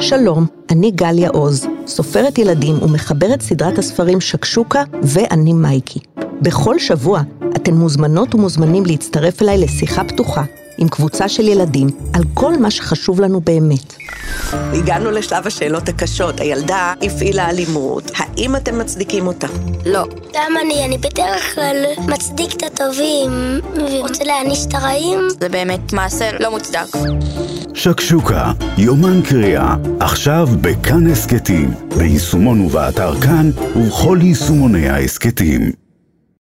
שלום, אני גליה עוז, סופרת ילדים ומחברת סדרת הספרים שקשוקה ואני מייקי. בכל שבוע אתן מוזמנות ומוזמנים להצטרף אליי לשיחה פתוחה עם קבוצה של ילדים על כל מה שחשוב לנו באמת. הגענו לשלב השאלות הקשות. הילדה הפעילה אלימות, האם אתם מצדיקים אותה? לא. גם אני, אני בדרך כלל מצדיק את הטובים ורוצה להעניש את הרעים. זה באמת מעשה לא מוצדק. שקשוקה, יומן קריאה, עכשיו בכאן הסכתים, ביישומון ובאתר כאן ובכל יישומוני ההסכתים.